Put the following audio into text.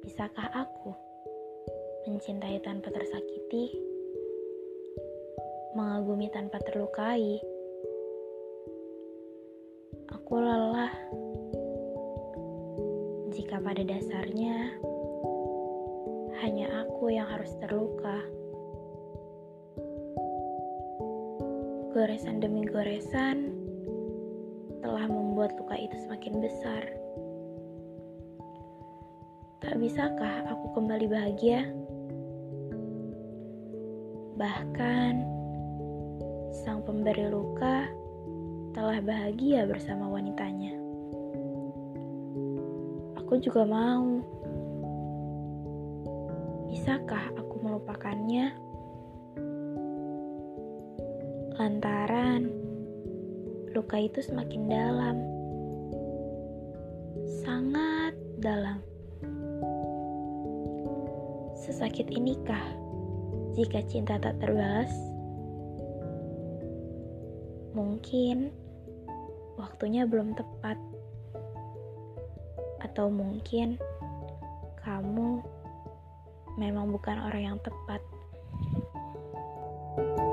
Bisakah aku mencintai tanpa tersakiti, mengagumi tanpa terlukai? Aku lelah jika pada dasarnya hanya aku yang harus terluka. Goresan demi goresan telah membuat luka itu semakin besar. Tak bisakah aku kembali bahagia? Bahkan, sang pemberi luka telah bahagia bersama wanitanya. Aku juga mau. Bisakah aku melupakannya? Lantaran luka itu semakin dalam, sangat dalam. Sesakit inikah jika cinta tak terbalas? Mungkin waktunya belum tepat, atau mungkin kamu memang bukan orang yang tepat. thank you